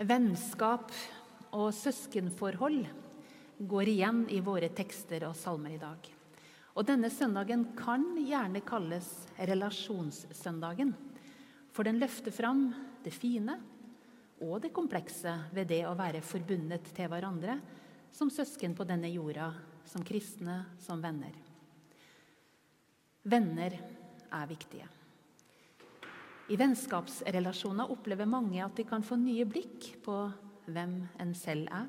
Vennskap og søskenforhold går igjen i våre tekster og salmer i dag. Og denne søndagen kan gjerne kalles relasjonssøndagen. For den løfter fram det fine og det komplekse ved det å være forbundet til hverandre som søsken på denne jorda, som kristne, som venner. Venner er viktige. I vennskapsrelasjoner opplever mange at de kan få nye blikk på hvem en selv er.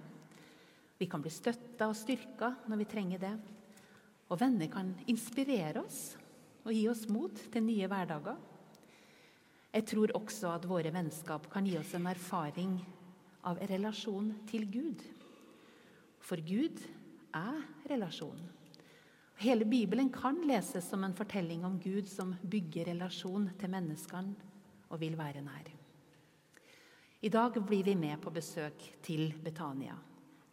Vi kan bli støtta og styrka når vi trenger det. Og venner kan inspirere oss og gi oss mot til nye hverdager. Jeg tror også at våre vennskap kan gi oss en erfaring av relasjon til Gud. For Gud er relasjon. Hele Bibelen kan leses som en fortelling om Gud som bygger relasjon til menneskene og vil være nær. I dag blir vi med på besøk til Betania,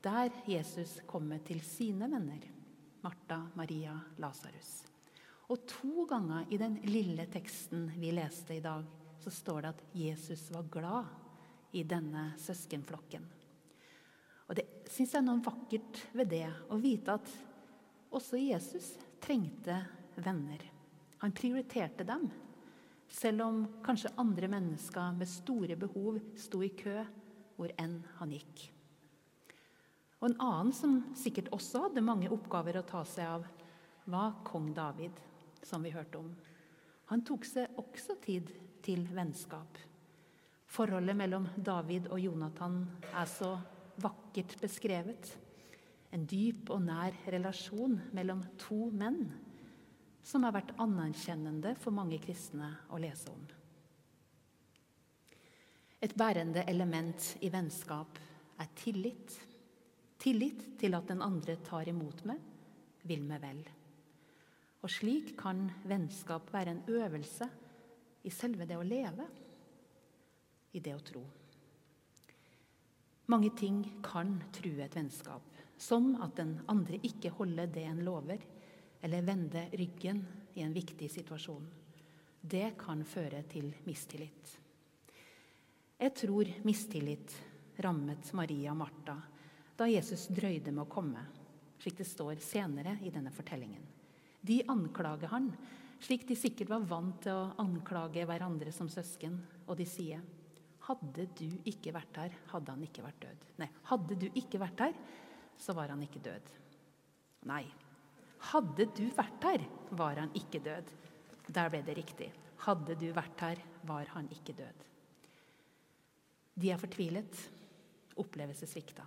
der Jesus kommer til sine venner. Martha, Maria, Lasarus. Og to ganger i den lille teksten vi leste i dag, så står det at Jesus var glad i denne søskenflokken. Og Det syns jeg er noe vakkert ved det, å vite at også Jesus trengte venner. Han prioriterte dem selv om kanskje andre mennesker med store behov sto i kø hvor enn han gikk. Og En annen som sikkert også hadde mange oppgaver å ta seg av, var kong David, som vi hørte om. Han tok seg også tid til vennskap. Forholdet mellom David og Jonathan er så vakkert beskrevet. En dyp og nær relasjon mellom to menn som har vært anerkjennende for mange kristne å lese om. Et bærende element i vennskap er tillit. Tillit til at den andre tar imot meg, vil meg vel. Og slik kan vennskap være en øvelse i selve det å leve, i det å tro. Mange ting kan true et vennskap, som at den andre ikke holder det en lover, eller vende ryggen i en viktig situasjon. Det kan føre til mistillit. Jeg tror mistillit rammet Maria og Martha da Jesus drøyde med å komme, slik det står senere i denne fortellingen. De anklager han, slik de sikkert var vant til å anklage hverandre som søsken, og de sier hadde du ikke vært her, hadde han ikke vært død. Nei, hadde du ikke vært her, så var han ikke død. Nei, hadde du vært her, var han ikke død. Der ble det riktig. Hadde du vært her, var han ikke død. De er fortvilet. Opplevelsessvikta.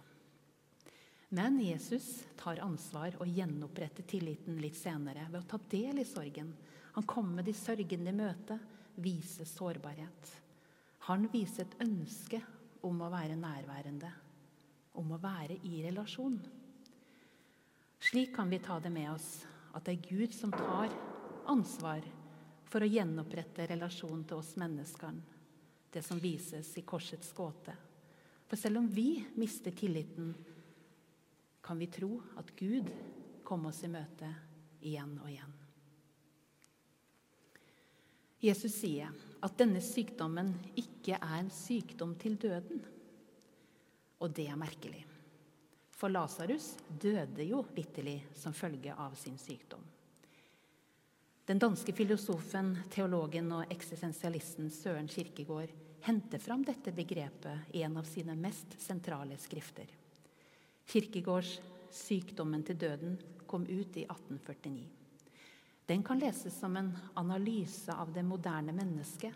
Men Jesus tar ansvar og gjenoppretter tilliten litt senere ved å ta del i sorgen. Han kommer de sørgende i møte, viser sårbarhet. Han viser et ønske om å være nærværende, om å være i relasjon. Slik kan vi ta det med oss at det er Gud som tar ansvar for å gjenopprette relasjonen til oss mennesker, det som vises i korsets gåte. For selv om vi mister tilliten, kan vi tro at Gud kom oss i møte igjen og igjen. Jesus sier at denne sykdommen ikke er en sykdom til døden. Og det er merkelig. For Lasarus døde jo vitterlig som følge av sin sykdom. Den danske filosofen, teologen og eksistensialisten Søren Kirkegård henter fram dette begrepet i en av sine mest sentrale skrifter. Kirkegårds 'Sykdommen til døden' kom ut i 1849. Den kan leses som en analyse av det moderne mennesket,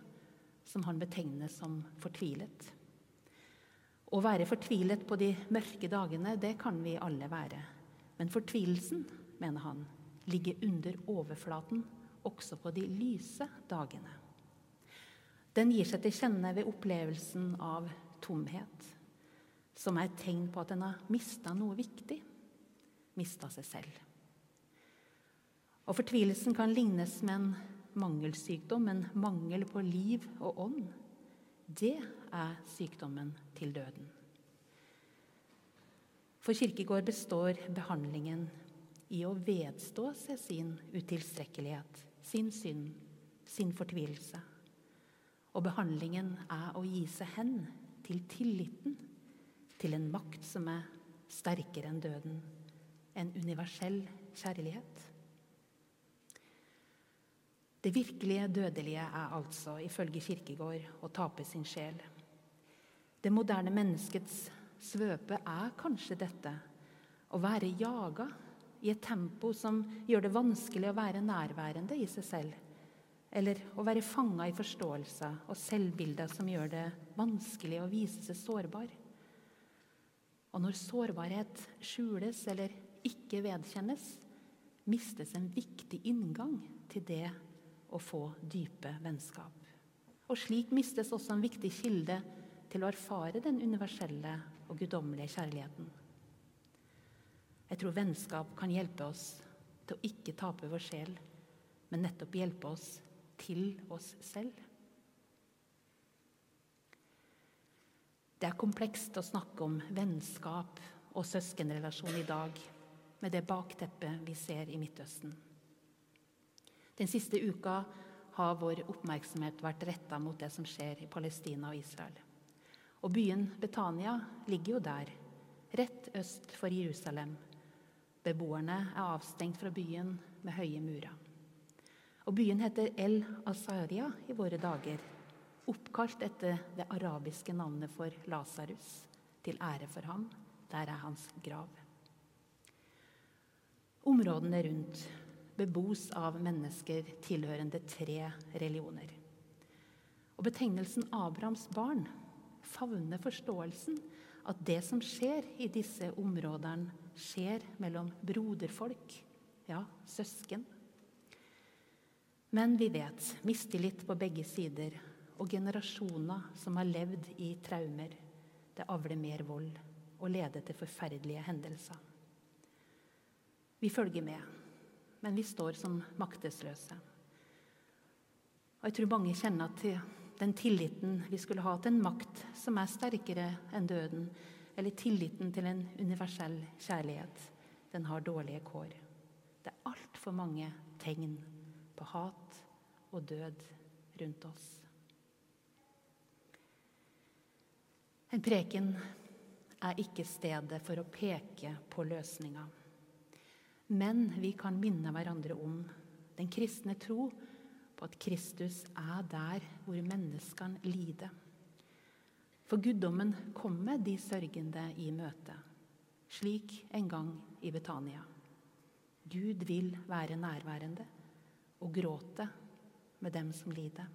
som han betegner som fortvilet. Å være fortvilet på de mørke dagene, det kan vi alle være. Men fortvilelsen, mener han, ligger under overflaten også på de lyse dagene. Den gir seg til kjenne ved opplevelsen av tomhet, som er et tegn på at en har mista noe viktig, mista seg selv. Og Fortvilelsen kan lignes med en mangelsykdom, en mangel på liv og ånd. Det er sykdommen til døden. For Kirkegård består behandlingen i å vedstå seg sin utilstrekkelighet, sin synd, sin fortvilelse. Og behandlingen er å gi seg hen til tilliten til en makt som er sterkere enn døden, en universell kjærlighet. Det virkelige dødelige er altså, ifølge Kirkegård, å tape sin sjel. Det moderne menneskets svøpe er kanskje dette å være jaga i et tempo som gjør det vanskelig å være nærværende i seg selv. Eller å være fanga i forståelser og selvbilder som gjør det vanskelig å vise seg sårbar. Og når sårbarhet skjules eller ikke vedkjennes, mistes en viktig inngang til det å få dype vennskap. Og slik mistes også en viktig kilde til å erfare den universelle og guddommelige kjærligheten. Jeg tror vennskap kan hjelpe oss til å ikke tape vår sjel, men nettopp hjelpe oss til oss selv. Det er komplekst å snakke om vennskap og søskenrelasjon i dag med det bakteppet vi ser i Midtøsten. Den siste uka har vår oppmerksomhet vært retta mot det som skjer i Palestina og Israel. Og byen Betania ligger jo der, rett øst for Jerusalem. Beboerne er avstengt fra byen med høye murer. Og byen heter El Asaria i våre dager, oppkalt etter det arabiske navnet for Lasarus, til ære for ham. Der er hans grav. Områdene rundt bebos av mennesker tilhørende tre religioner. Og betegnelsen Abrahams barn favner forståelsen at det som skjer i disse områdene, skjer mellom broderfolk, ja, søsken. Men vi vet mistillit på begge sider og generasjoner som har levd i traumer. Det avler mer vold og leder til forferdelige hendelser. Vi følger med, men vi står som maktesløse. Og jeg tror mange kjenner til den tilliten vi skulle ha til en makt som er sterkere enn døden, eller tilliten til en universell kjærlighet, den har dårlige kår. Det er altfor mange tegn på hat og død rundt oss. En preken er ikke stedet for å peke på løsninga. Men vi kan minne hverandre om den kristne tro på at Kristus er der hvor menneskene lider. For guddommen kommer de sørgende i møte, slik en gang i Betania. Gud vil være nærværende og gråte med dem som lider.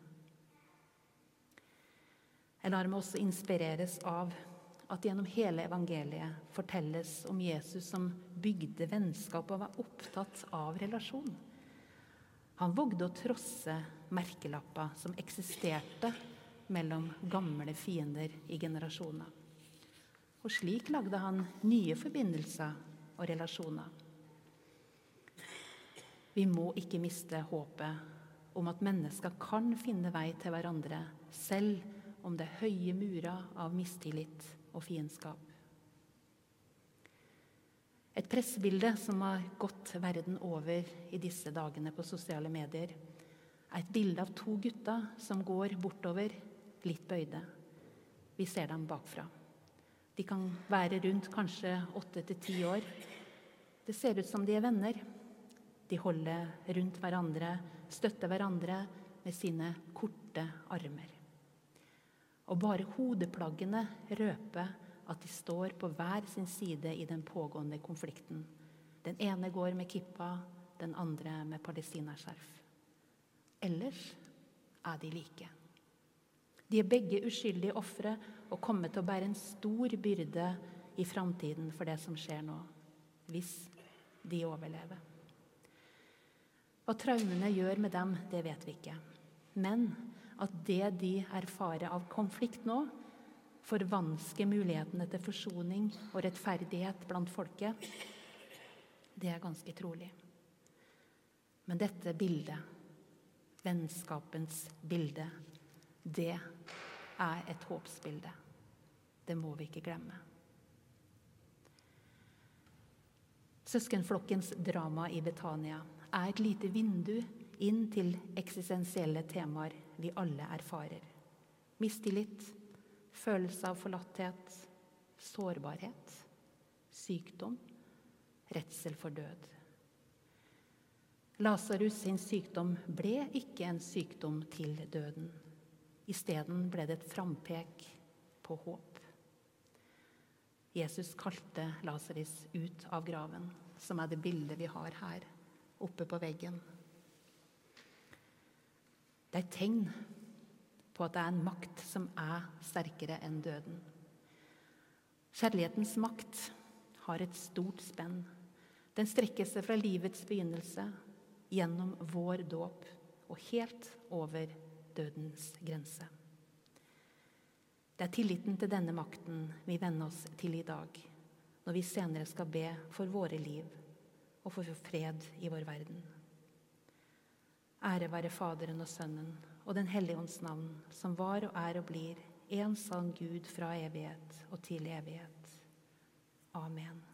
Jeg lar meg også inspireres av at gjennom hele evangeliet fortelles om Jesus som bygde vennskap og var opptatt av relasjon. Han vågde å trosse merkelapper som eksisterte mellom gamle fiender i generasjoner. Og slik lagde han nye forbindelser og relasjoner. Vi må ikke miste håpet om at mennesker kan finne vei til hverandre, selv om det er høye murer av mistillit og fiendskap. Et pressebilde som har gått verden over i disse dagene på sosiale medier, er et bilde av to gutter som går bortover, litt bøyde. Vi ser dem bakfra. De kan være rundt kanskje åtte til ti år. Det ser ut som de er venner. De holder rundt hverandre, støtter hverandre med sine korte armer. Og bare hodeplaggene røper at de står på hver sin side i den pågående konflikten. Den ene går med kippa, den andre med palestinaskjerf. Ellers er de like. De er begge uskyldige ofre og kommer til å bære en stor byrde i framtiden for det som skjer nå, hvis de overlever. Hva traumene gjør med dem, det vet vi ikke. Men at det de erfarer av konflikt nå, forvansker mulighetene til forsoning og rettferdighet blant folket, det er ganske trolig. Men dette bildet, vennskapens bilde, det er et håpsbilde. Det må vi ikke glemme. Søskenflokkens drama i Betania er et lite vindu inn til eksistensielle temaer vi alle erfarer. Mistillit, følelse av forlatthet, sårbarhet, sykdom, redsel for død. Lasarus sin sykdom ble ikke en sykdom til døden. Isteden ble det et frampek på håp. Jesus kalte Lasarus ut av graven, som er det bildet vi har her oppe på veggen. Et tegn på at det er en makt som er sterkere enn døden. Kjærlighetens makt har et stort spenn. Den strekker seg fra livets begynnelse gjennom vår dåp og helt over dødens grense. Det er tilliten til denne makten vi venner oss til i dag, når vi senere skal be for våre liv og for fred i vår verden. Ære være Faderen og Sønnen og Den hellige ånds navn, som var og er og blir en sann Gud fra evighet og til evighet. Amen.